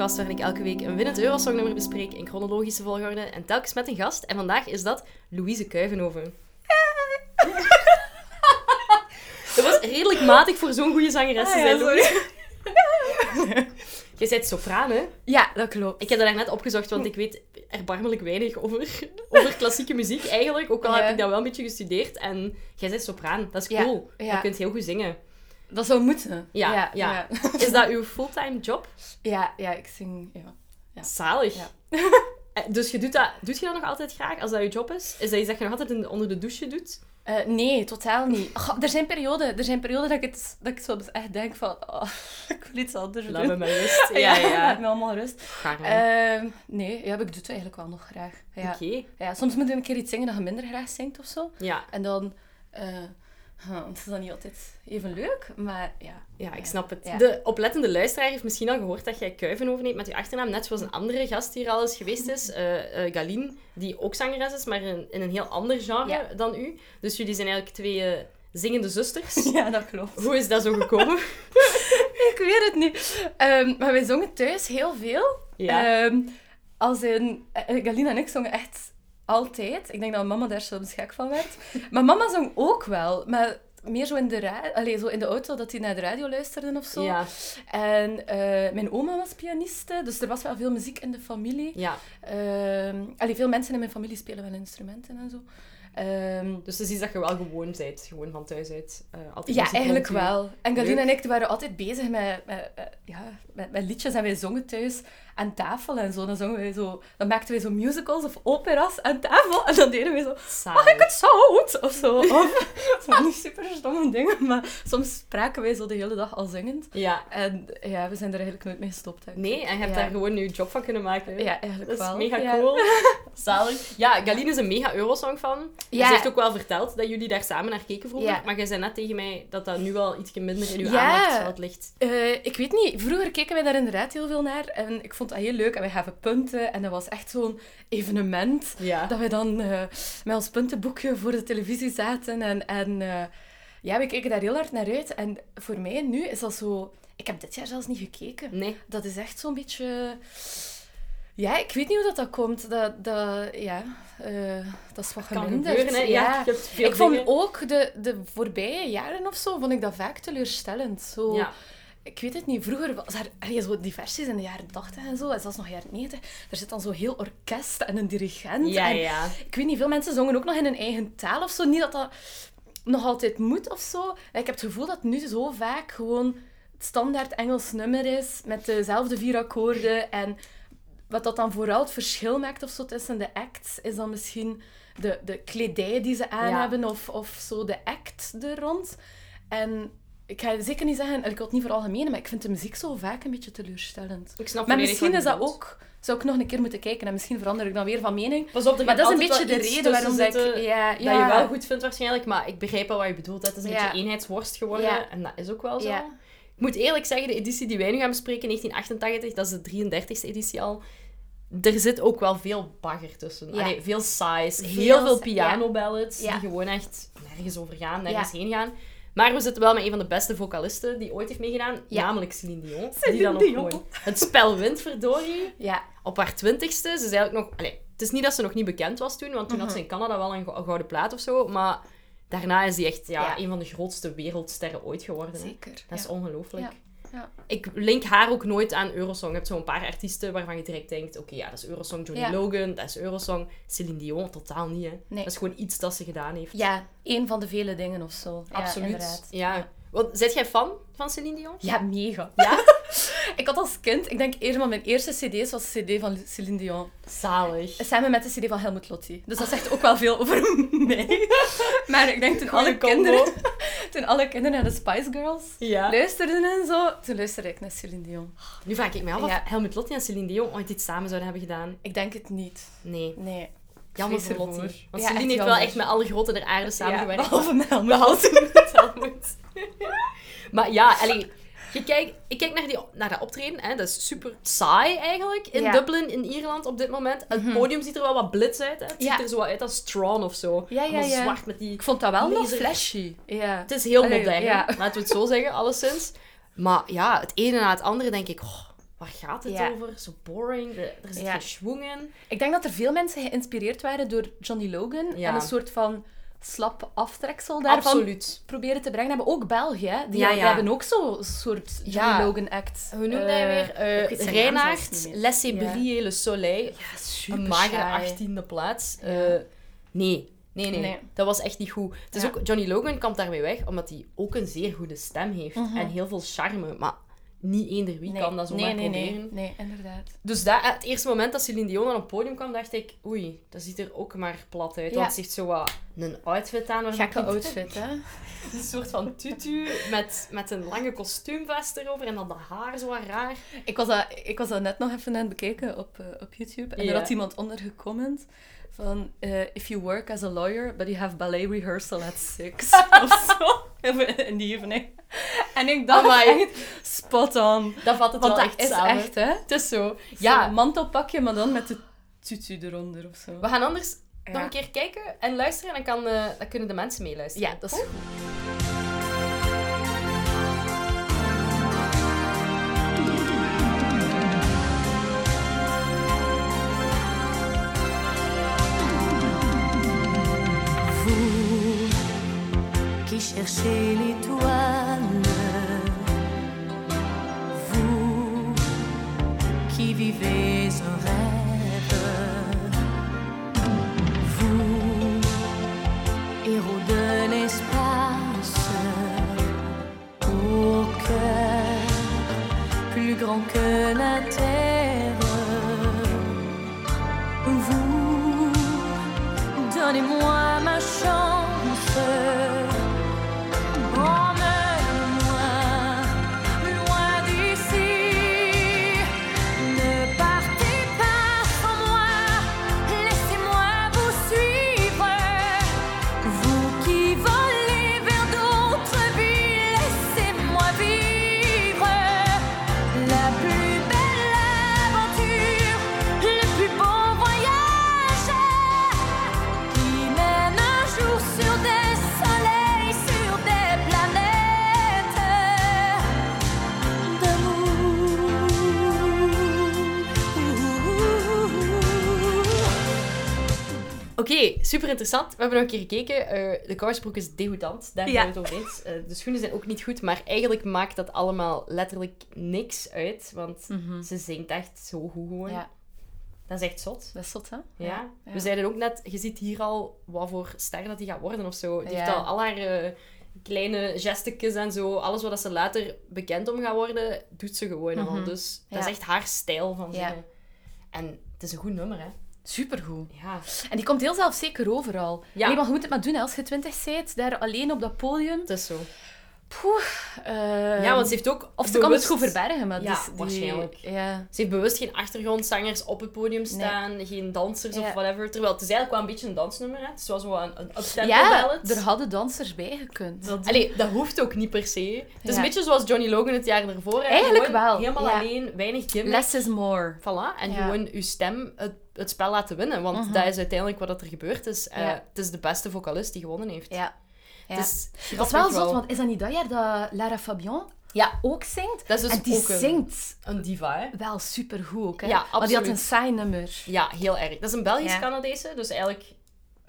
podcast waarin ik elke week een winnend Eurosongnummer bespreek in chronologische volgorde en telkens met een gast. En vandaag is dat Louise Kuivenhoven. Dat was redelijk matig voor zo'n goede zangeres te Ah, zijn, Louise. Je bent sopraan, hè? Ja, dat klopt. Ik heb dat daarnet opgezocht, want ik weet erbarmelijk weinig over, over klassieke muziek eigenlijk. Ook al Ja. heb ik dat wel een beetje gestudeerd. En jij bent sopraan, dat is Ja, cool. ja. Je kunt heel goed zingen. Dat zou moeten. Ja, ja. ja. Is dat uw fulltime job? Ja, ja, ik zing... Ja. Ja. Zalig. Ja. Eh, Dus je doet, dat, doet je dat nog altijd graag, als dat je job is? Is dat iets dat je nog altijd in- onder de douche doet? Eh, nee, totaal niet. Goh, er zijn perioden, er zijn perioden dat ik, het, dat ik soms echt denk van... Oh, ik wil iets anders Laat me doen. maar rust. Ja, laat ja. me allemaal rust. Ehm, nee, ja, ik doe het eigenlijk wel nog graag. Ja. Oké. Ja, soms moet je een keer iets zingen dat je minder graag zingt of zo. Ja. En dan... eh, huh, het is dan niet altijd even leuk, maar ja. Ja, ik snap het. Ja. De oplettende luisteraar heeft misschien al gehoord dat jij Kuiven overneemt met je achternaam. Net zoals een andere gast die hier al eens geweest is, eh eh, Galine, die ook zangeres is, maar in, in een heel ander genre Ja. dan u. Dus jullie zijn eigenlijk twee eh, zingende zusters. Ja, dat klopt. Hoe is dat zo gekomen? Ik weet het niet. Ehm, maar wij zongen thuis heel veel. Ja. Ehm, als in, eh, Galina en ik zongen echt altijd. Ik denk dat mama daar soms gek van werd. Maar mama zong ook wel. Maar meer zo in de, ra- Allee, zo in de auto, dat hij naar de radio luisterde of zo. Ja. En eh, mijn oma was pianiste, dus er was wel veel muziek in de familie. ja. Ehm allee, veel mensen in mijn familie spelen wel instrumenten en zo. Ehm, Dus het is iets dat je wel gewoon bent, gewoon van thuis uit. eh, altijd Ja, eigenlijk wel. En Galina Leuk. en ik waren altijd bezig met, met, eh, ja, met, met liedjes en wij zongen thuis aan tafel en zo. Dan, zongen wij zo, dan maakten wij zo musicals of opera's aan tafel en dan deden wij zo, mag ik het zout? Of zo. Of zo niet super stomme dingen, maar soms spraken wij zo de hele dag al zingend. Ja. En ja, we zijn er eigenlijk nooit mee gestopt. Nee, en je hebt Ja. daar gewoon je job van kunnen maken. Ja, eigenlijk Dat is wel. mega Ja. cool. Zalig. Ja, Galine is een mega Eurosong fan. Ja. Ze heeft ook wel verteld dat jullie daar samen naar keken vroeger. Ja. Maar jij zei net tegen mij dat dat nu wel iets minder in uw Ja. aandachtsveld ligt. Eh, ik weet niet, vroeger keken wij daar inderdaad heel veel naar en ik vond dat heel leuk. En wij gaven punten en dat was echt zo'n evenement. Ja. Dat we dan eh, met ons puntenboekje voor de televisie zaten. En, en eh, ja, we keken daar heel hard naar uit. En voor mij nu is dat zo... Ik heb dit jaar zelfs niet gekeken. Nee. Dat is echt zo'n beetje... Ja, ik weet niet hoe dat, dat komt. Dat, dat, ja, eh, dat is wat geminderd. Ja, ik vond ook de, de voorbije jaren of zo, vond ik dat vaak teleurstellend. Zo, Ja. Ik weet het niet, vroeger was er allee, zo diversies in de jaren 80 en zo, en zelfs nog jaren 90. Er zit dan zo heel orkest en een dirigent. Ja, en ja. ik weet niet, veel mensen zongen ook nog in hun eigen taal of zo. Niet dat dat nog altijd moet of zo. Ik heb het gevoel dat nu zo vaak gewoon het standaard Engels nummer is, met dezelfde vier akkoorden. En wat dat dan vooral het verschil maakt of zo tussen de acts, is dan misschien de, de kledij die ze aan Ja. hebben of, of zo de act er rond. En ik ga zeker niet zeggen, ik wil het niet voor algemeen, maar ik vind de muziek zo vaak een beetje teleurstellend. Ik snap Maar misschien is dat ook... Zou ik nog een keer moeten kijken en misschien verander ik dan weer van mening. Pas op, er Maar dat is een beetje de reden waarom ik... zitten Ja, Dat ja. je wel goed vindt waarschijnlijk, maar ik begrijp wel wat je bedoelt. Het is een Ja. beetje eenheidsworst geworden. Ja. En dat is ook wel zo. Ja. Ik moet eerlijk zeggen, de editie die wij nu gaan bespreken, 1988, dat is de 33e editie al. Er zit ook wel veel bagger tussen. Ja. Allee, veel. Veel heel veel piano-ballads Ja. die gewoon echt nergens over gaan, nergens Ja. heen gaan. Maar we zitten wel met een van de beste vocalisten die ooit heeft meegedaan, Ja. namelijk Celine Dion. die Celine dan ook gewoon het spel wint, verdorie. Ja, Op haar twintigste. Ze is eigenlijk nog... Allee, het is niet dat ze nog niet bekend was toen, want toen Mhm. had ze in Canada wel een, go- een gouden plaat of zo. Maar daarna is die echt ja, Ja. een van de grootste wereldsterren ooit geworden. hè. zeker. Dat is ongelooflijk. Ja. Ik link haar ook nooit aan Eurosong. Je hebt zo'n paar artiesten waarvan je direct denkt... Oké, ja, dat is Eurosong. Johnny Ja. Logan, dat is Eurosong. Celine Dion, totaal niet, hè. Nee. Dat is gewoon iets dat ze gedaan heeft. Ja, één van de vele dingen of zo. Absoluut. Ja. Want, zet jij fan van Celine Dion? Ja, mega. Ja? ik had als kind, ik denk eerst mijn eerste cd's was de cd van Celine Dion. Zalig. Samen met de cd van Helmut Lotti. Dus dat zegt ook wel veel over mij. Maar ik denk toen alle, combo. kinderen, toen alle kinderen naar de Spice Girls Ja. luisterden en zo, toen luisterde ik naar Celine Dion. Nu vraag ik me af of Ja. Helmut Lotti en Celine Dion ooit iets samen zouden hebben gedaan. Ik denk het niet. Nee. Nee. Jammer voor. Lottie. Want Ja, Celine heeft wel echt met alle grote der aarde samengewerkt. Ja, behalve met Helmut Behalve met Helmut. maar ja, allee, je kijkt, ik kijk naar, die, naar dat optreden. Hè, dat is super saai eigenlijk. In Ja. Dublin, in Ierland op dit moment. Het Mhm. podium ziet er wel wat blitz uit. Hè. Het Ja. ziet er zo uit als Strawn of zo. Ja, ja, ja. zwart met die... Ik vond dat wel nog flashy. Ja. Het is heel modern, laten we het zo zeggen, alleszins. Maar ja, het ene na het andere denk ik... oh, waar gaat het Ja. over? Zo boring, er zit Ja. geen schwung in. Ik denk dat er veel mensen geïnspireerd waren door Johnny Logan. Ja. En een soort van slap aftreksel daarvan Absoluut. proberen te brengen hebben. Ook België, hè. Die, Ja, ja. hebben ook zo'n soort Johnny Ja. Logan-act. Hoe noemde Eh, hij weer? Niet meer. Laissez briller le soleil. Ja, super Een magere saai. 18e plaats. Eh, nee. Nee, nee, Nee. dat was echt niet goed. Het is ook, Johnny Logan komt daarmee weg, omdat hij ook een zeer goede stem heeft. Mhm. En heel veel charme. Maar niet eender wie Nee. kan dat zo nee, nee, proberen. nee, nee, inderdaad. Dus dat, het eerste moment dat Celine Dion op het podium kwam, dacht ik... Oei, dat ziet er ook maar plat uit. Ja. Want ze heeft zo wat een outfit aan. Gekke outfit, hè? Een soort van tutu met, met een lange kostuumvest erover. En dan dat haar zo wat raar. Ik was, dat, ik was dat net nog even aan het bekijken op, eh, op YouTube. En er had iemand onder gecomment van... eh, if you work as a lawyer, but you have ballet rehearsal at six. of zo. In the evening. En ik dacht echt, spot on. Dat vat het Want wel dat echt is samen. echt, hè? Het is zo. Ja. Mantelpakje, maar dan met de tutu eronder of zo. we gaan anders Ja. nog een keer kijken en luisteren. En dan, kan, eh, dan kunnen de mensen meeluisteren. Ja, dat is goed. chercher l'étoile. Super interessant. We hebben nog een keer gekeken. Eh, de kousenbroek is degoutant. Daar zijn we het over eens. Eh, de schoenen zijn ook niet goed, maar eigenlijk maakt dat allemaal letterlijk niks uit. Want ze zingt echt zo goed gewoon. Ja, Dat is echt zot. dat is zot, hè? Ja. Ja. We zeiden ook net, je ziet hier al wat voor ster dat die gaat worden of zo. Die Ja. heeft al al haar eh, kleine gestekjes en zo. Alles wat ze later bekend om gaat worden, doet ze gewoon al. Mhm. Dus dat is echt haar stijl van Ja. zingen. En het is een goed nummer, hè. Supergoed. Ja. En die komt heel zelfzeker overal. Ja. Nee, maar je moet het maar doen hè. als je twintig bent, daar alleen op dat podium. Het is zo. Poeh. eh, ja, want ze heeft ook Of ze kan het goed verbergen, maar Ja, die- waarschijnlijk. Ja. Ze heeft bewust geen achtergrondzangers op het podium staan, geen dansers Ja. of whatever. Terwijl het is eigenlijk wel een beetje een dansnummer, hè. Het is wel zo een, een uptempo Ja, ballad. er hadden dansers bij gekund. Dat, Allee, dat hoeft ook niet per se. Het is een beetje zoals Johnny Logan het jaar ervoor. hè. Eigenlijk Gewoon wel, Helemaal alleen, weinig gimmick. Less is more. Voilà. En gewoon uw stem het, het spel laten winnen. Want Mhm. dat is uiteindelijk wat er gebeurd is. Eh, het is de beste vocalist die gewonnen heeft. Ja. Ja. Het is dat is wel zot, want is dat niet dat jaar dat Lara Fabian Ja, ook zingt? dat is dus en die ook een, zingt een diva, hè. wel supergoed ook, hè? Ja, Maar die had een absoluut. saai nummer. Ja, heel erg. Dat is een Ja. Belgisch-Canadese. Dus eigenlijk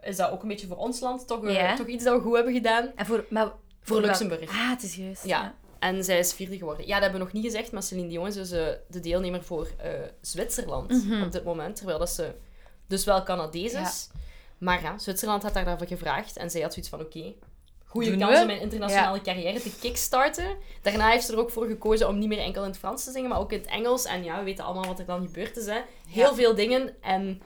is dat ook een beetje voor ons land toch, eh, toch iets dat we goed hebben gedaan. En voor, maar, Voor Luxemburg. Ah, het is juist. Ja. En zij is vierde geworden. Ja, dat hebben we nog niet gezegd, maar Celine Dion is dus eh, de deelnemer voor eh, Zwitserland Mhm. op dit moment. Terwijl dat ze dus wel Canadees is. Maar ja, Zwitserland had haar daarvoor gevraagd. En zij had zoiets van, oké, goede kans we. om mijn internationale carrière te kickstarten. Daarna heeft ze er ook voor gekozen om niet meer enkel in het Frans te zingen, maar ook in het Engels. En ja, we weten allemaal wat er dan gebeurd is. Hè. Heel Ja. veel dingen. En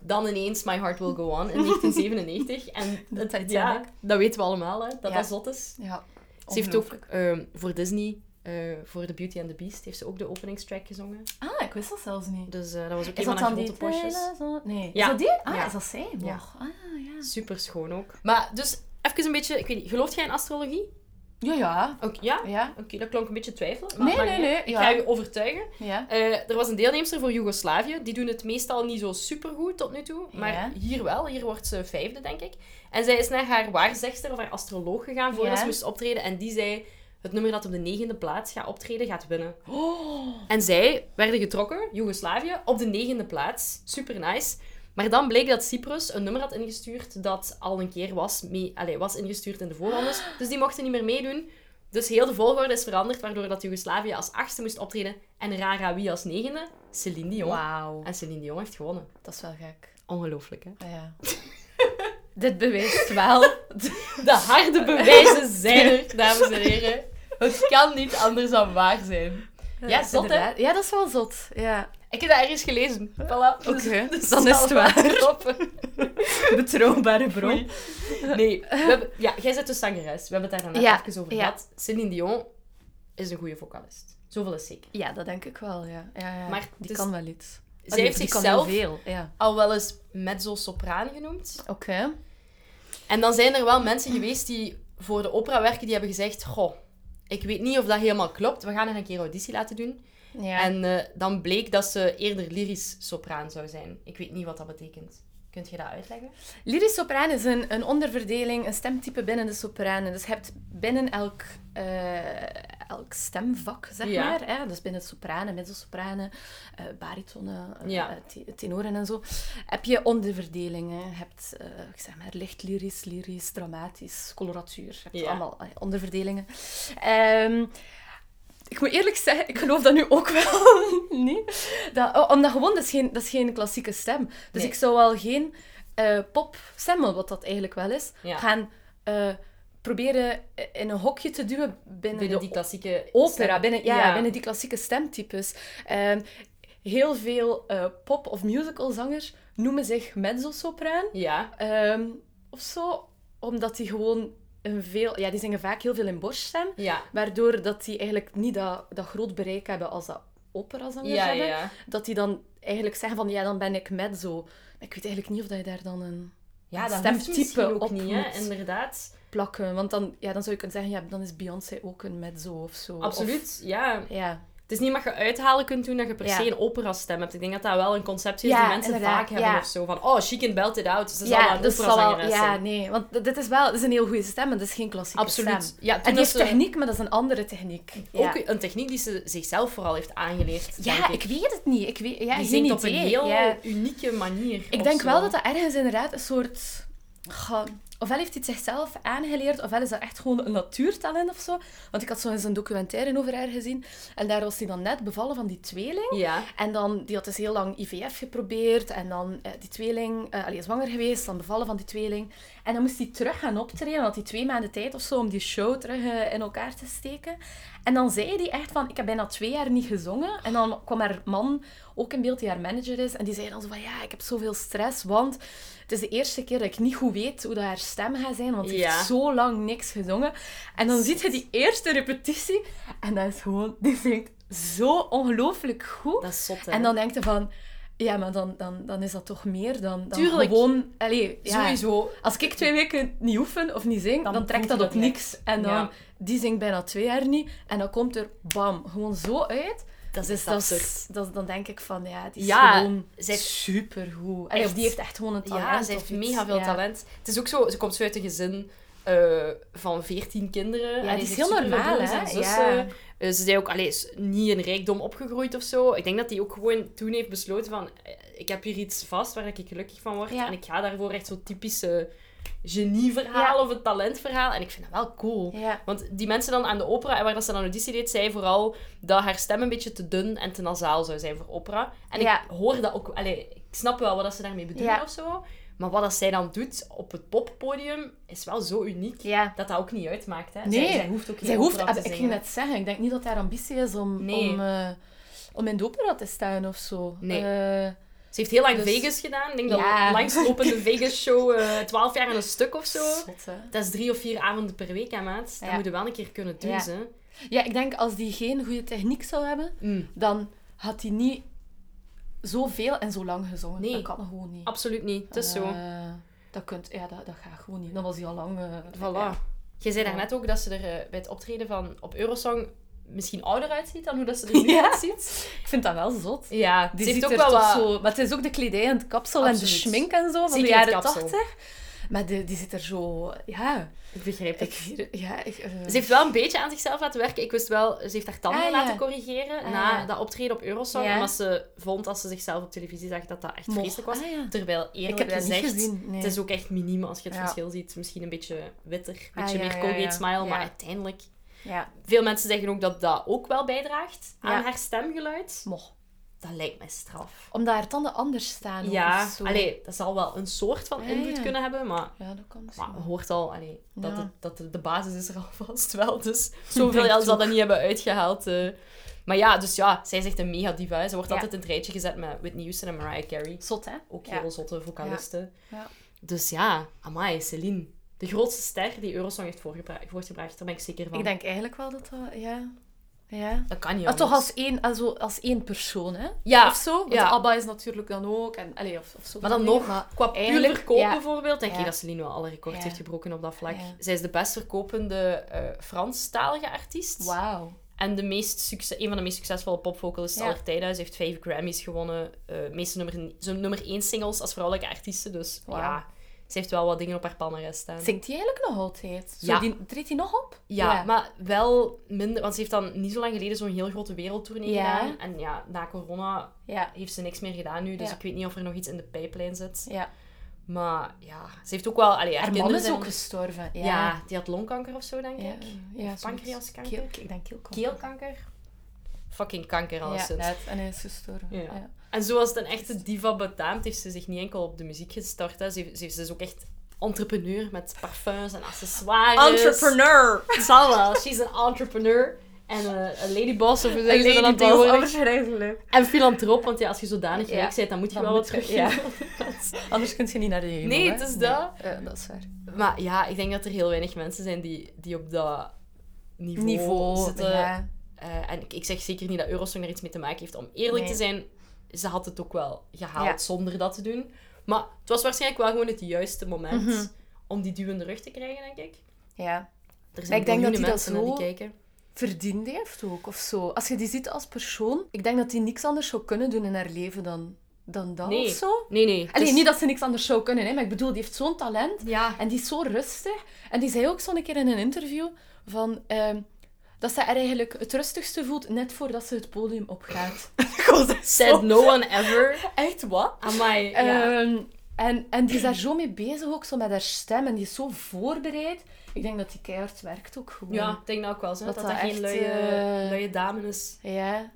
dan ineens My Heart Will Go On in 1997. En het- Titanic. ja, dat weten we allemaal, hè, dat Ja. dat zot is. Ja. Ze heeft ook ehm, voor Disney, eh, voor The Beauty and the Beast, heeft ze ook de openingstrack gezongen. Ah, ik wist dat zelfs niet. Dus eh, dat was ook Is een dat van haar grote postjes. Nee. Ja. Is dat die? Ah, Ja. is dat zij? Ja. Ah, ja. Super schoon ook. Maar dus, even een beetje, ik weet niet, gelooft jij in astrologie? Ja, ja. Oké, ja? Ja. Oké, dat klonk een beetje twijfelen. Maar Nee, nee, nee. Ik ja. ga je overtuigen. Ja. Eh, er was een deelnemster voor Joegoslavië. Die doen het meestal niet zo supergoed tot nu toe. Maar Ja. hier wel. Hier wordt ze vijfde, denk ik. En zij is naar haar waarzegster of haar astroloog gegaan voordat ze moest optreden. En die zei... het nummer dat op de negende plaats gaat optreden, gaat winnen. Oh. En zij werden getrokken, Joegoslavië, op de negende plaats. Super nice. Maar dan bleek dat Cyprus een nummer had ingestuurd dat al een keer was, mee, allez, was ingestuurd in de voorrondes. Dus die mochten niet meer meedoen. Dus heel de volgorde is veranderd, waardoor dat Joegoslavië als achtste moest optreden en Rara wie als negende. Celine Dion. Wauw. En Celine Dion heeft gewonnen. Dat is wel gek. Ongelooflijk, hè? Ah, Ja. Dit bewijst wel. De harde bewijzen zijn er, dames en heren. Het kan niet anders dan waar zijn. Ja, zot, hè? Ja, dat is wel zot. Ja. Ik heb dat ergens gelezen. Voilà. Oké, Dus- dan is het waar. Kloppen. Betrouwbare bron. Nee, we hebben, ja, jij bent dus zangeres. We hebben het daar net Ja, even over ja. gehad. Celine Dion is een goede vocalist. Zoveel is zeker. Ja, dat denk ik wel, ja. ja, ja. Maar die dus- kan wel iets. Zij heeft zichzelf veel, ja. al wel eens mezzo-sopraan genoemd. Oké. En dan zijn er wel mensen geweest die voor de opera werken, die hebben gezegd, goh, ik weet niet of dat helemaal klopt. We gaan er een keer auditie laten doen. Ja. En eh, dan bleek dat ze eerder lyrisch sopraan zou zijn. Ik weet niet wat dat betekent. Kunt je dat uitleggen? Lyrisch sopraan is een, een onderverdeling, een stemtype binnen de sopranen. Dus je hebt binnen elk, eh, elk stemvak, zeg Ja. maar, hè, dus binnen sopranen, eh baritonen, eh, Ja. te- tenoren en zo, heb je onderverdelingen. Je hebt, ik zeg maar, licht lyrisch, lyrisch, dramatisch, coloratuur. Je hebt Ja. allemaal onderverdelingen. Ehm, ik moet eerlijk zeggen, ik geloof dat nu ook wel niet. Dat, oh, omdat gewoon, dat is, geen, dat is geen klassieke stem. Dus Nee. ik zou wel geen eh popstemmen, wat dat eigenlijk wel is, Ja. gaan eh, proberen in een hokje te duwen binnen, die klassieke opera, stem. binnen, ja, binnen die klassieke stemtypes. Ehm, heel veel eh, pop- of musicalzangers noemen zich mezzosopraan. Ja, Ehm, of zo, omdat die gewoon een veel... Ja, die zingen vaak heel veel in borststem. ja. Waardoor dat die eigenlijk niet dat, dat groot bereik hebben als dat operazangers Ja, hebben. ja. Dat die dan eigenlijk zeggen van, ja, dan ben ik mezzo. Maar ik weet eigenlijk niet of dat je daar dan een Ja, dat stemtype op niet, hè. Inderdaad. plakken. Want dan, ja, dan zou je kunnen zeggen, ja, dan is Beyoncé ook een mezzo of zo. Absoluut, ja. Ja. Het is niet dat je uithalen kunt doen dat je per se een opera-stem hebt. Ik denk dat dat wel een concept is die mensen inderdaad, vaak hebben of zo. Van, oh, she can belt it out. Dus ze zal wel ja, een dus zal ja, nee. Want dit is wel, dit is een heel goede stem, maar dat is geen klassieke Absoluut. stem. Ja, En die dat heeft techniek, maar dat is een andere techniek. Ook een techniek die ze zichzelf vooral heeft aangeleerd. Ja, denk ik weet het niet. Ik weet, ja, Die zingt op een heel Ja. unieke manier. Ik denk zo. wel dat dat ergens inderdaad een soort... Goh, ofwel heeft hij het zichzelf aangeleerd, ofwel is dat echt gewoon een natuurtalent of zo. Want ik had zo eens een documentaire over haar gezien. En daar was hij dan net bevallen van die tweeling. Ja, En dan, die had dus heel lang IVF geprobeerd. En dan eh, die tweeling, eh allee, zwanger geweest, dan bevallen van die tweeling. En dan moest hij terug gaan optreden. Had hij twee maanden tijd of zo om die show terug eh, in elkaar te steken. En dan zei hij echt van, ik heb bijna twee jaar niet gezongen. En dan kwam haar man ook in beeld, die haar manager is. En die zei dan zo van, ja, ik heb zoveel stress, want het is de eerste keer dat ik niet goed weet hoe dat haar stem gaat zijn. Want ze Ja. heeft zo lang niks gezongen. En dan ziet je die eerste repetitie. En dat is gewoon, die zingt zo ongelooflijk goed. dat is zot, hè. En dan denk je van, ja, maar dan, dan, dan is dat toch meer dan, dan Tuurlijk. gewoon... Allee, ja, Sowieso. Als ik twee weken niet oefen of niet zing, Dan dan, trekt dat op niks. En dan, Ja. die zingt bijna twee jaar niet. En dan komt er, bam, gewoon zo uit. Dat is Dus dat is, dat, dan denk ik van, ja, die is Ja, gewoon zij- supergoed. Of Echt. die heeft echt gewoon een talent. Ja, ze heeft mega veel Ja. talent. Het is ook zo, ze komt zo uit een gezin eh, van 14 kinderen. Ja, En die ze is heel normaal, hè? en zussen. Ja. Eh, ze zei ook, allee, is niet in rijkdom opgegroeid of zo. Ik denk dat hij ook gewoon toen heeft besloten van... Ik heb hier iets vast waar ik gelukkig van word. Ja. En ik ga daarvoor echt zo'n typische genieverhaal Ja. of een talentverhaal. En ik vind dat wel cool. Ja. Want die mensen dan aan de opera, en waar dat ze dan auditie deed, zei vooral dat haar stem een beetje te dun en te nasaal zou zijn voor opera. En ik hoor dat ook... Allee, ik snap wel wat dat ze daarmee bedoelen of zo. Maar wat dat zij dan doet op het poppodium, is wel zo uniek. Ja. Dat dat ook niet uitmaakt. Hè. Nee. Zij, zij hoeft ook geen Zij hoeft, te ik ging zingen. net zeggen, ik denk niet dat haar ambitie is om, Nee. om, eh, om in de opera te staan of zo. Nee. Eh, Ze heeft heel lang Dus- Vegas gedaan. Ik denk dat Ja. de langstlopende Vegas-show eh 12 jaar in een stuk of zo. zot. Dat is drie of vier avonden per week, hè, maat. Dat Ja. moet je wel een keer kunnen doen, Ja. hè. Ja, ik denk als die geen goede techniek zou hebben, Mm, dan had hij niet zoveel en zo lang gezongen. Nee. Dat kan gewoon niet. absoluut niet. Het is zo. Eh, dat, kunt, ja, dat, dat gaat gewoon niet. Dan was hij al lang... eh, Voilà. Jij zei daarnet ook dat ze er bij het optreden van op Eurosong misschien ouder uitziet dan hoe dat ze er nu Ja. uitziet. Ik vind dat wel zot. Ja, Die ze ziet er ook wel wat... zo... Maar het is ook de kledij en het kapsel en de schmink en zo van Zeker de het jaren. 80. Maar de, die zit er zo... Ja, Ik begrijp het. ik, ja, ik, eh, Ze heeft wel een beetje aan zichzelf laten werken. Ik wist wel, ze heeft haar tanden Ah, ja. laten corrigeren Ah, na ja. dat optreden op Eurosong. Omdat ze vond als ze zichzelf op televisie zag dat dat echt Mocht. vreselijk was. Ah. Terwijl Ik eerlijk heb dat niet gezegd, gezien. Nee. het is ook echt miniem als je het verschil ziet. Misschien een beetje witter, een beetje meer ja, Colgate ja. Smile. Maar uiteindelijk, Ja, veel mensen zeggen ook dat dat ook wel bijdraagt aan Ja. haar stemgeluid. mocht. Dat lijkt mij straf. Omdat haar tanden anders staan. Ja, of zo. allee, dat zal wel een soort van invloed ja. kunnen hebben, maar Ja, dat kan misschien Maar hoort al allee, dat, het, dat de, de basis is er alvast wel. Dus zoveel het dat ook. niet hebben uitgehaald. eh. Maar ja, dus ja, zij is echt een mega diva. hè. Ze wordt Ja. altijd in het rijtje gezet met Whitney Houston en Mariah Carey. Zot, hè? Ook Ja. heel zotte vocalisten. Ja. Dus ja, amai, Celine. De grootste ster die Eurosong heeft voortgebracht. Daar ben ik zeker van. Ik denk eigenlijk wel dat dat... Ja. Ja. Dat kan niet Maar toch anders. als één, also, als één persoon, hè? Ja, Of zo. Want ja. ABBA is natuurlijk dan ook. En, allee, of, of zo Maar dan nog, qua puur verkoop ja. bijvoorbeeld, denk ik dat Celine wel alle records heeft gebroken op dat vlak. Zij is de best verkopende eh Franstalige artiest. Wauw. En de meest succes, een van de meest succesvolle popvocalisten aller tijden. Ze heeft vijf Grammys gewonnen. eh meeste nummer, nummer één singles als vrouwelijke artieste. Dus ja, ze heeft wel wat dingen op haar palmarès staan. Zingt hij eigenlijk nog altijd? Zo, Ja. die, treedt hij nog op? Ja, maar wel minder... Want ze heeft dan niet zo lang geleden zo'n heel grote wereldtournee Ja. gedaan. En ja, na corona Ja. heeft ze niks meer gedaan nu. Dus Ja. ik weet niet of er nog iets in de pijplijn zit. ja. Maar ja, ze heeft ook wel... Allee, haar Haar man is zijn- ook gestorven. Ja. Ja. die had longkanker of zo, denk Ja, ik. ja, Of pancreaskanker. Keel, ik denk keelkanker. Keelkanker. Fucking kanker, Ja, alleszins. net. En hij is gestorven. Ja. Ja. En zoals het een echte diva betaamt, heeft ze zich niet enkel op de muziek gestart. Hè. Ze, ze is dus ook echt entrepreneur met parfums en accessoires. Entrepreneur! Het zal wel. She's an entrepreneur. En eh, een ladyboss, of hoe Een zeggen ze dat verschrikkelijk. En filantroop, want ja, als je zodanig Ja. rijk bent, dan moet je Dan wel wat je- teruggeven. Anders kun je niet naar de hemel. Nee, het is dat. Ja, dat is waar. Maar ja, ik denk dat er heel weinig mensen zijn die, die op dat niveau, Niveau. zitten. Ja. Eh, en ik, ik zeg zeker niet dat Eurosong er iets mee te maken heeft. Om eerlijk Nee. te zijn, ze had het ook wel gehaald Ja. zonder dat te doen. Maar het was waarschijnlijk wel gewoon het juiste moment Mhm. om die duwende rug te krijgen, denk ik. ja. Er zijn ik denk dat die dat mensen naar die zo- kijken. Verdiend heeft ook, of zo. Als je die ziet als persoon, ik denk dat die niks anders zou kunnen doen in haar leven dan, dan dat Nee. of zo. Nee, nee. het Allee, is- niet dat ze niks anders zou kunnen, hè, maar ik bedoel, die heeft zo'n talent. Ja. En die is zo rustig. En die zei ook zo'n keer in een interview van... ehm, dat ze er eigenlijk het rustigste voelt net voordat ze het podium opgaat. Said no one ever. Echt, wat? Amai, ja. Ehm, en, en die is daar zo mee bezig, ook zo met haar stem. En die is zo voorbereid. Ik denk dat die keihard werkt ook gewoon. ja, ik denk dat ook wel. Zo, dat Dat dat, geen echt, luie, eh, luie dame is. Ja.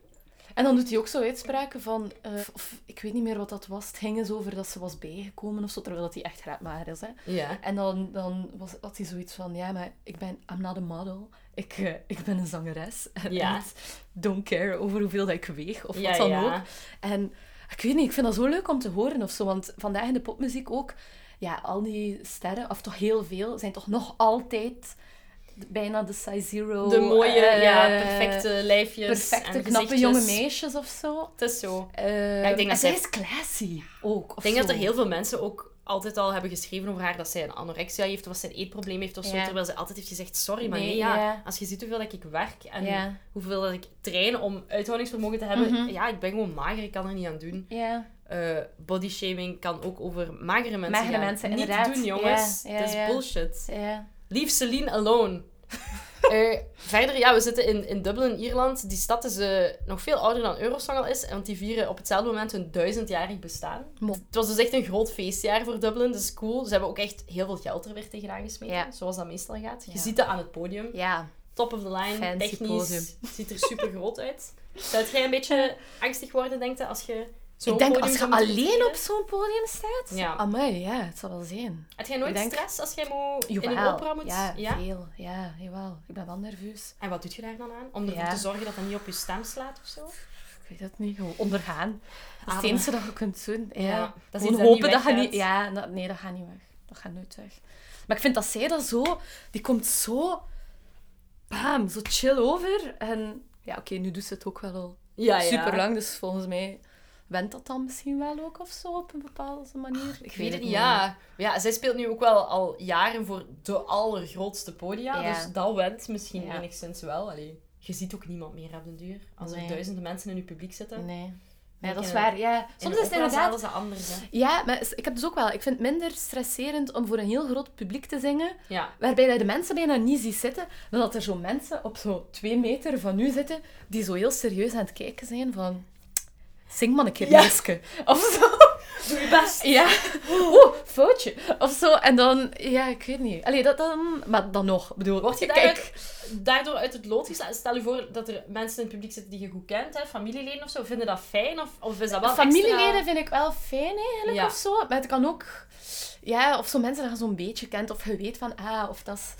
En dan doet hij ook zo uitspraken van... eh, of, ik weet niet meer wat dat was. Het ging eens over dat ze was bijgekomen of zo. Terwijl dat hij echt raadmager is, hè. Ja. En dan, dan was, had hij zoiets van... Ja, maar ik ben... I'm not a model. Ik, eh, ik ben een zangeres. En Ja. don't care over hoeveel dat ik weeg. Of Ja, wat dan ja. ook. En ik weet niet, ik vind dat zo leuk om te horen of zo. Want vandaag in de popmuziek ook... Ja, al die sterren, of toch heel veel, zijn toch nog altijd... Bijna de size zero. De mooie, eh, ja, perfecte lijfjes. perfecte, knappe jonge meisjes of zo. Het is zo. Uh, ik denk en dat zij is classy ook. Ik denk zo. dat er heel veel mensen ook altijd al hebben geschreven over haar dat zij een anorexia heeft of dat zij een eetprobleem heeft of zo. Ja. Terwijl ze altijd heeft gezegd, sorry, maar nee, Nee, ja, ja. als je ziet hoeveel dat ik werk en Ja. hoeveel dat ik train om uithoudingsvermogen te hebben, Mhm. ja, ik ben gewoon mager, ik kan er niet aan doen. Ja. Eh bodyshaming kan ook over magere mensen Magere gaan. mensen, Niet inderdaad. doen, jongens. Het is bullshit. Ja. Leave Celine alone. Eh, verder, ja, we zitten in, in Dublin, Ierland. Die stad is eh, nog veel ouder dan Eurosong al is, want die vieren op hetzelfde moment hun duizendjarig bestaan. Mo- Het was dus echt een groot feestjaar voor Dublin, is cool. Ze hebben ook echt heel veel geld er weer tegenaan gesmeten, Ja. zoals dat meestal gaat. Je Ja. ziet het aan het podium. ja. Top of the line, Fancy technisch, podium. ziet er super groot uit. Zou jij een beetje angstig worden, denk je, als je Ik denk als je alleen op zo'n podium staat. Ja. Amai, ja, het zal wel zijn. Heb jij nooit denk- stress als jij moet in een opera moet? Ja, veel. Ja, jawel. Ik ben wel nerveus. En wat doe je daar dan aan? Om ervoor Ja. te zorgen dat dat niet op je stem slaat of zo? Ik weet het niet. Gewoon ondergaan. Dat is het enige dat je kunt doen. Ja. Ja, dat is dat hopen niet dat je niet... Ja, dat- nee, dat gaat niet weg. Dat gaat nooit weg. Maar ik vind dat zij dat zo... Die komt zo... Bam, zo chill over. En ja, oké, nu doet ze het ook wel al Ja, ja. super lang. Dus volgens mij went dat dan misschien wel ook of zo op een bepaalde manier. Ik weet het niet, ja. Ja, zij speelt nu ook wel al jaren voor de allergrootste podia. Ja. Dus dat went misschien Ja. enigszins wel. Allee, je ziet ook niemand meer op den duur. Als er Nee. duizenden mensen in je publiek zitten. Nee. Dat is waar. Ja. Soms is het inderdaad... anders, hè. Ja, maar ik heb dus ook wel... Ik vind het minder stresserend om voor een heel groot publiek te zingen, Ja. waarbij je de mensen bijna niet ziet zitten, dan dat er zo mensen op zo twee meter van u zitten, die zo heel serieus aan het kijken zijn van... Zing maar een keer Ja. Meeske. Of zo. Doe je best. Ja. Oeh, foutje. Of zo. En dan... Ja, ik weet niet. Allee, dat dan... Maar dan nog. Bedoel, Word je kijk... daardoor, daardoor uit het lood? Stel je voor dat er mensen in het publiek zitten die je goed kent, hè, familieleden of zo. Vinden dat fijn? Of, of is dat wel Familieleden extra... vind ik wel fijn eigenlijk, Ja. of zo. Maar het kan ook... Ja, of zo mensen dat je zo'n beetje kent. Of je weet van, ah, of dat is...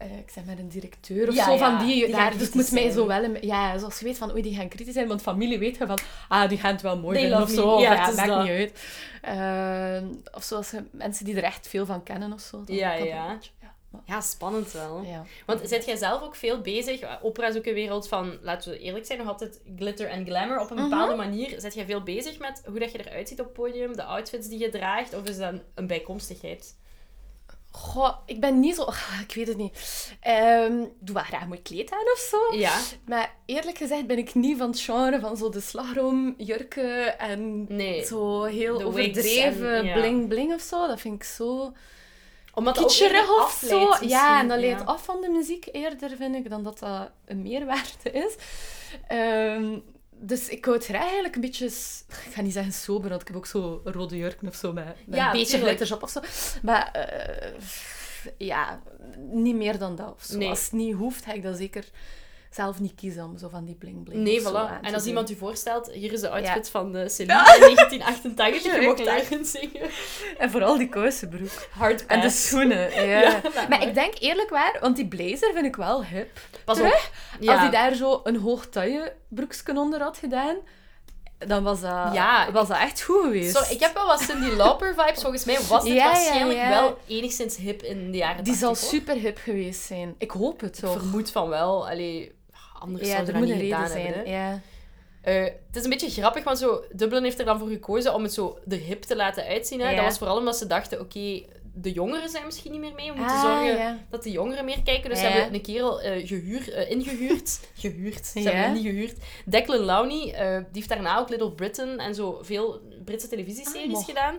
eh, ik zeg maar een directeur of Ja, zo van die, daar, dus moet mij zo wel... een- ja, zoals je weet van, oei, die gaan kritisch zijn, want familie weet je van, ah, die gaan het wel mooi vinden of zo. Ja, maakt dat. niet uit. Eh, of zoals je mensen die er echt veel van kennen of zo. Ja, ja. ja. spannend wel. ja. Want zit jij zelf ook veel bezig? Opera is ook een wereld van, laten we eerlijk zijn, nog altijd glitter en glamour. Op een Mhm. bepaalde manier zit jij veel bezig met hoe dat je eruit ziet op het podium, de outfits die je draagt, of is dat een bijkomstigheid? Goh, ik ben niet zo... Ik weet het niet. Ik doe wel graag mooi kleed aan of zo. Ja. Maar eerlijk gezegd ben ik niet van het genre van zo de slagroomjurken en Nee. zo heel de overdreven en- ja. bling-bling of zo. Dat vind ik zo Omdat kitscherig of zo. Ja, en dat leidt af van de muziek eerder, vind ik, dan dat dat een meerwaarde is. Ehm, dus ik hou het graag eigenlijk een beetje... Ik ga niet zeggen sober, want ik heb ook zo rode jurken of zo met, met Ja, een beetje glitters op of zo. Maar eh, ja, niet meer dan dat of zo. Nee. Als het niet hoeft, ga ik dat zeker zelf niet kiezen om zo van die bling-bling Nee, of zo voilà. aan En als doen. iemand u voorstelt, hier is de outfit Ja. van de Celine in 1988, je mocht Schrikkelijk. daarin zingen. En vooral die kousenbroek. Hard En de schoenen, ja. Maar ik denk eerlijk waar, want die blazer vind ik wel hip. Pas op. Terug? Als hij daar zo een hoog taille broeksken onder had gedaan, dan was dat, Ja, was dat echt goed geweest. Zo, ik heb wel wat Cindy Lauper vibes. Volgens mij was het Ja, waarschijnlijk ja. wel enigszins hip in de jaren Die 80. zal hoor. super hip geweest zijn. Ik hoop het Ik toch. vermoed van wel. Allee, anders Ja, zouden er dat niet gedaan zijn. hebben. ja. Eh, het is een beetje grappig, want zo, Dublin heeft er dan voor gekozen om het zo de hip te laten uitzien. Hè. Ja. Dat was vooral omdat ze dachten, oké, de jongeren zijn misschien niet meer mee. We moeten Ah, zorgen ja. dat de jongeren meer kijken. Dus ze Ja. hebben een kerel eh, gehuurd, eh, ingehuurd. gehuurd. Ze hebben hem niet gehuurd. Declan Lowney, die heeft daarna ook Little Britain en zo veel Britse televisieseries Ah, gedaan.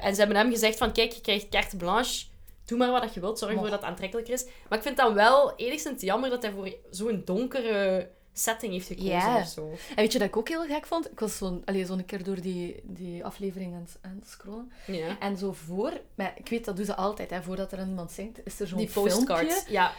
En ze hebben hem gezegd van, kijk, je krijgt carte blanche. Doe maar wat je wilt, zorg ervoor dat het aantrekkelijker is. Maar ik vind dan wel enigszins jammer dat hij voor zo'n donkere setting heeft gekozen of zo. En weet je dat ik ook heel gek vond? Ik was zo'n zo'n keer door die, die aflevering aan, het- aan het scrollen. Ja. En zo voor... Maar ik weet, dat doen ze altijd. Hè, voordat er iemand zingt, is er zo'n filmpje. postcards. Ja.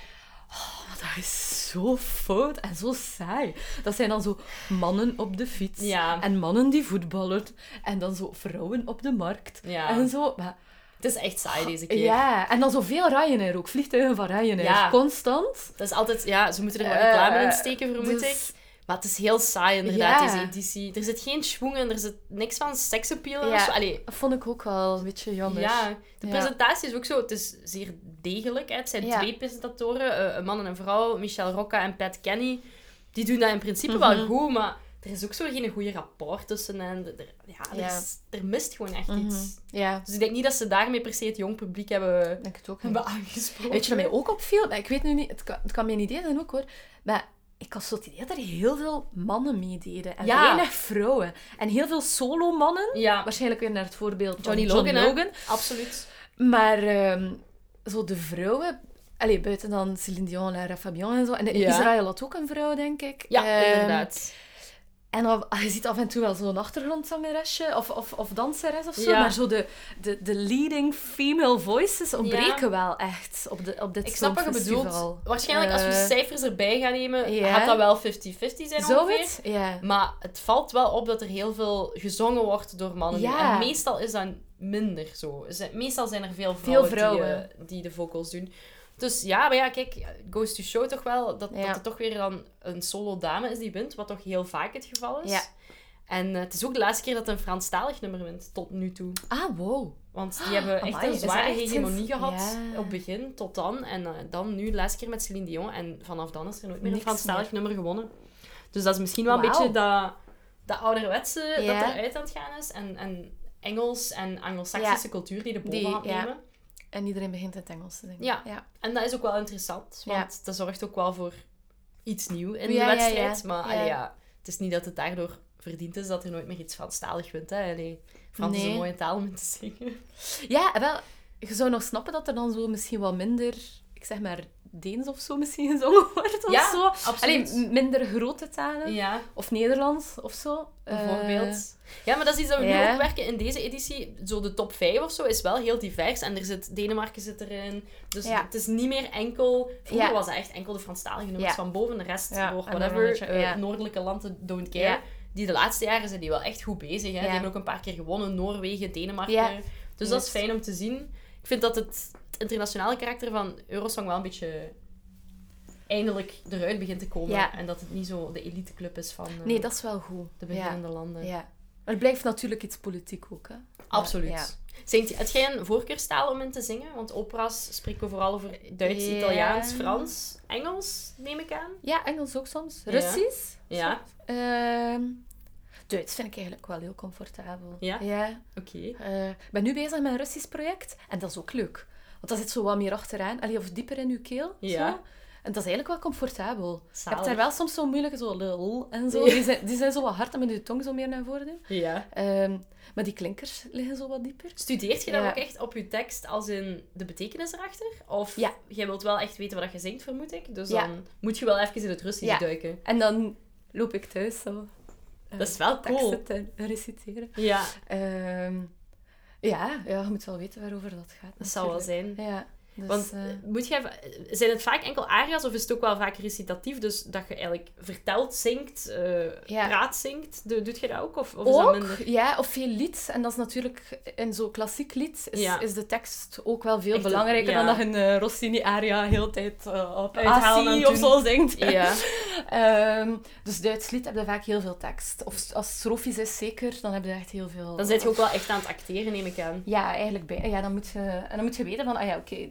Oh, dat is zo fout en zo saai. Dat zijn dan zo mannen op de fiets. Ja. En mannen die voetballen. En dan zo vrouwen op de markt. Ja. En zo. Maar, Het is echt saai deze keer. ja, en dan zoveel Ryanair ook. Vliegtuigen van Ryanair. Ja. Constant. Dat is altijd... Ja, ze moeten er wel reclame in Eh, steken, vermoed dus- ik. Maar het is heel saai, inderdaad, Ja. deze editie. Er zit geen schwung in, er zit niks van seksappeal Ja. of zo. Allee, Dat vond ik ook wel een beetje jammer. ja. De Ja. presentatie is ook zo... Het is zeer degelijk. Hè. Het zijn twee presentatoren, eh, een man en een vrouw, Michelle Rocca en Pat Kenny. Die doen dat in principe wel Mhm. goed, maar er is ook zo geen goede rapport tussen hen. Er, ja, er, Ja. Is, er mist gewoon echt Mhm. iets. Ja, Dus ik denk niet dat ze daarmee per se het jong publiek hebben, denk het ook. hebben aangesproken. Weet je wat mij ook opviel? Maar ik weet nu niet, het kan, het kan mijn idee zijn ook hoor. Maar ik had zo het idee dat er heel veel mannen meededen. En Ja. weinig vrouwen. En heel veel solo-mannen. Ja, Waarschijnlijk weer naar het voorbeeld van Johnny Johnny Logan, Logan. hè? absoluut. Maar ehm, zo de vrouwen... Allee, buiten dan Céline Dion, Lara Fabian en zo. En Ja. Israël had ook een vrouw, denk ik. Ja, Ehm, inderdaad. En je ziet af en toe wel zo'n achtergrondzangeresje of, of, of danseres of zo. Ja. Maar zo de, de, de leading female voices ontbreken wel echt op, de, op dit Ik snap wat je bedoelt. Waarschijnlijk als we Eh, cijfers erbij gaan nemen, gaat dat wel 50-50 zijn Zou ongeveer. het? Ja. Maar het valt wel op dat er heel veel gezongen wordt door mannen. Ja. En meestal is dat minder zo. Meestal zijn er veel vrouwen, vrouwen. Die, eh, die de vocals doen. Dus ja, maar ja, kijk, goes to show toch wel dat, Ja. dat er toch weer dan een solo dame is die wint, wat toch heel vaak het geval is. Ja. En eh, het is ook de laatste keer dat een Franstalig nummer wint, tot nu toe. Ah, wow. Want die hebben echt Amai, een zware hegemonie gehad Ja. op begin tot dan. En eh, dan nu de laatste keer met Celine Dion. En vanaf dan is er nooit meer een Franstalig nummer gewonnen. Dus dat is misschien wel een beetje dat, dat ouderwetse dat eruit aan het gaan is. En, en Engels en Anglo-Saxische cultuur die de boven Die- gaat ja. nemen. En iedereen begint in het Engels te zingen. Ja. ja. En dat is ook wel interessant. Ja. Want dat zorgt ook wel voor iets nieuws in Ja, de wedstrijd. Maar Ja. allee, ja, het is niet dat het daardoor verdient is dat er nooit meer iets Franstalig wint. Hè? Allee, Frans is Nee. een mooie taal om te zingen. Ja, wel, je zou nog snappen dat er dan zo misschien wat minder, ik zeg maar, Deens of zo misschien gezongen wordt of Ja, zo. absoluut. Allee, m- minder grote talen. Ja, Of Nederlands of zo. bijvoorbeeld. ja, maar dat is iets dat we nu ook werken in deze editie. Zo de top 5 of zo is wel heel divers. En er zit, Denemarken zit erin. Dus Ja. het is niet meer enkel... Vroeger was het echt enkel de Franstalige nummers van boven. De rest door whatever. eh, noordelijke landen don't care. Die de laatste jaren zijn die wel echt goed bezig. Hè? Die hebben ook een paar keer gewonnen. Noorwegen, Denemarken. Dus dat is fijn om te zien. Ik vind dat het, het internationale karakter van Eurosong wel een beetje eindelijk eruit begint te komen. Ja. En dat het niet zo de eliteclub is van eh, Nee, dat is wel goed. de ja. beginnende landen. ja. Maar het blijft natuurlijk iets politiek ook, hè. Absoluut. Ja. Zingt, heb jij een voorkeurstaal om in te zingen? Want opera's spreken vooral over Duits. Italiaans, Frans, Engels, neem ik aan. Ja, Engels ook soms. Russisch. Ja, Ehm, Duits vind ik eigenlijk wel heel comfortabel. Ja? Ja. oké. Eh, ik ben nu bezig met een Russisch project. En dat is ook leuk. Want dat zit zo wat meer achteraan. Allee, of dieper in je keel. Ja. Zo. En dat is eigenlijk wel comfortabel. Je hebt daar wel soms zo moeilijke, zo lul en zo. Die zijn, die zijn zo wat hard, moet je tong zo meer naar voren doen. Ja. Ehm, maar die klinkers liggen zo wat dieper. Studeert je dan Ja. ook echt op je tekst als in de betekenis erachter? Of Ja. jij wilt wel echt weten wat je zingt, vermoed ik. Dus Ja. dan moet je wel even in het Russisch Ja. duiken. En dan loop ik thuis zo... eh, Dat is wel cool. teksten te reciteren. Ja, Ehm, ja, ja, je moet wel weten waarover dat gaat. dat zal wel zijn. Ja. Dus, Want eh, moet jij, zijn het vaak enkel aria's of is het ook wel vaak recitatief? Dus dat je eigenlijk vertelt, zingt, Ja. praat, zingt. Doe- Doet je dat ook? Of, of is dat ook, minder? ja, of veel lied. En dat is natuurlijk in zo'n klassiek lied is, Ja. is de tekst ook wel veel Echt belangrijker ja. dan dat je een eh, Rossini-aria heel tijd op en of zo zingt. Ja. Ehm, dus Duits lied heb je vaak heel veel tekst. Of als strofies is zeker, dan heb je echt heel veel... Dan zit je ook wel echt aan het acteren, neem ik aan. Ja, eigenlijk bij. Ja, dan moet je, en dan moet je weten van, ah ja, oké,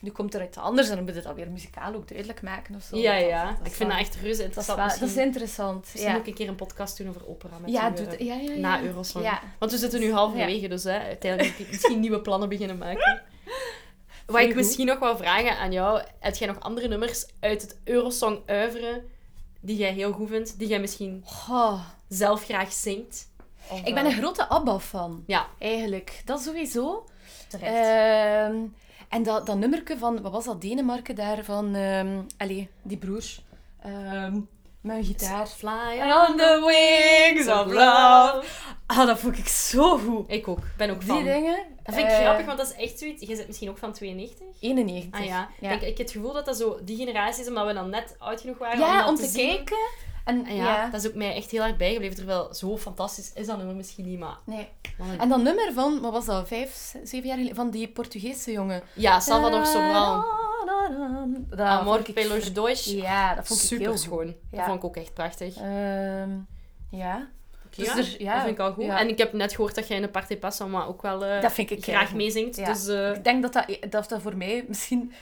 nu komt er iets anders en dan moet je dat weer muzikaal ook duidelijk maken of zo. Ja, ja. dat ik vind wel- dat echt reuze dat is, interessant. wel- dat is interessant. misschien Ja, ook een keer een podcast doen over opera met ja, u, doe, eh, ja, ja, ja. na Eurosong. Ja. Want we zitten nu halverwege, dus hè, uiteindelijk moet ik misschien nieuwe plannen beginnen maken. Wat ik misschien nog wou vragen aan jou, heb jij nog andere nummers uit het Eurosong uiveren die jij heel goed vindt, die jij misschien zelf graag zingt? Of, Ik ben eh, een grote ABBA-fan. Ja, Eigenlijk. Dat sowieso. terecht. Ehm, en dat, dat nummerke van, wat was dat, Denemarken daar, van, allee, die broers. Ehm een gitaar. Fly On the wings of love. Ah, dat vond ik zo goed. Ik ook. ben ook Die fan. dingen. Dat vind ik eh, grappig, want dat is echt zoiets... Je zit misschien ook van 92? 91. Ah ja. Ja. Ik, ik heb het gevoel dat dat zo die generatie is, omdat we dan net oud genoeg waren Ja, dat om te, kijken. En, En ja, ja, dat is ook mij echt heel erg bijgebleven. Terwijl zo fantastisch is dat nummer misschien niet, maar... Nee. een- En dat nummer van, wat was dat, vijf, zeven jaar geleden, van die Portugese jongen. Ja, Salvador Sobral. Dat Amor pelos dois. Ja, dat vond ik Super heel schoon. Dat vond ik ook echt prachtig. Ehm, ja, dus ja, er- ja, dat vind ik al goed. ja. En ik heb net gehoord dat jij in de Party Passama ook wel eh, dat vind ik graag heel meezingt. Dus eh, Ik denk dat dat, dat dat voor mij misschien,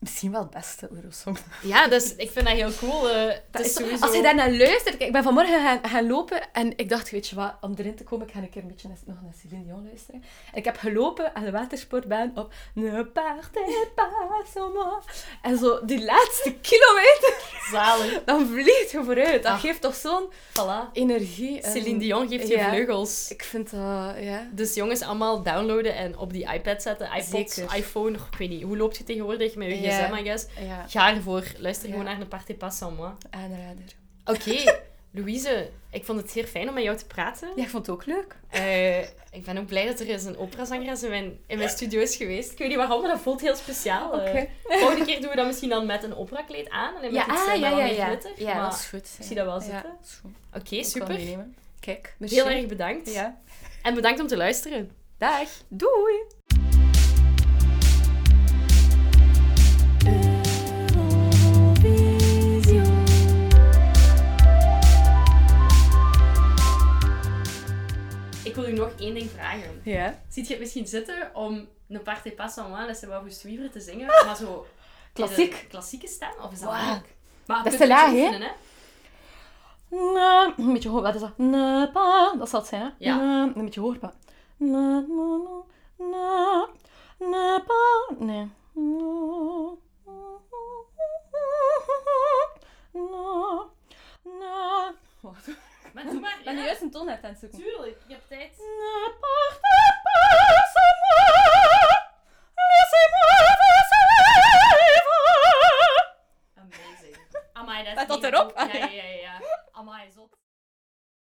misschien wel het beste Eurosong ja, dus ik vind dat heel cool. eh, Dat is sowieso... Als je daar naar luistert... kijk, Ik ben vanmorgen gaan, gaan lopen en ik dacht, weet je wat, om erin te komen, ik ga een keer een beetje naar- nog naar Céline Dion luisteren. En ik heb gelopen aan de watersportbaan op Ne partez pas moi. En zo, die laatste kilometer, Zalig. dan vliegt je vooruit. Dat Ah. geeft toch zo'n Voilà. energie. en- Celine Dion geeft je ja. vleugels. Ik vind dat, ja... Dus jongens, allemaal downloaden en op die iPad zetten. iPod, Zeker. iPhone, ik weet niet. Hoe loopt je tegenwoordig met je Ja. Gsm, I guess? Ga ervoor. Luister gewoon naar de Party Pas sans moi. aanrader. Oké, Louise. Ik vond het zeer fijn om met jou te praten. Ja, ik vond het ook leuk. Eh, ik ben ook blij dat er eens een operazangeres in mijn, in mijn studio is geweest. Ik weet niet waarom, maar dat voelt heel speciaal. Eh, volgende keer doen we dat misschien dan met een operakleed aan. En dan met Ja, iets, ah, eh, ja, ja, ja. glitter. Ja, Maar dat is goed. ik zie dat wel zitten. Oké, Ik kan super. Kijk, merci. Heel erg bedankt. Ja. En bedankt om te luisteren. Dag. Doei! Ik wil u nog één ding vragen. Ja. Ziet je het misschien zitten om een party pas en moi, laissez vous suivre te zingen, maar zo... Klassiek. Klassieke stem? Of is dat? Maar Dat is te laag, hè? Na, een beetje hoog, wat is dat? Na, pa, dat zal het zijn, hè? Ja. Na, een beetje hoger, pa. Na, na, na, na, na, pa, nee. Na, na, na. Wacht. Maar doe maar. ben je juist een toon uit aan het zoeken. Tuurlijk, je hebt tijd. Amazing. Amai, dat is Staat dat erop? Ah, Ja, ja. ja, ja, ja. Amai, zot.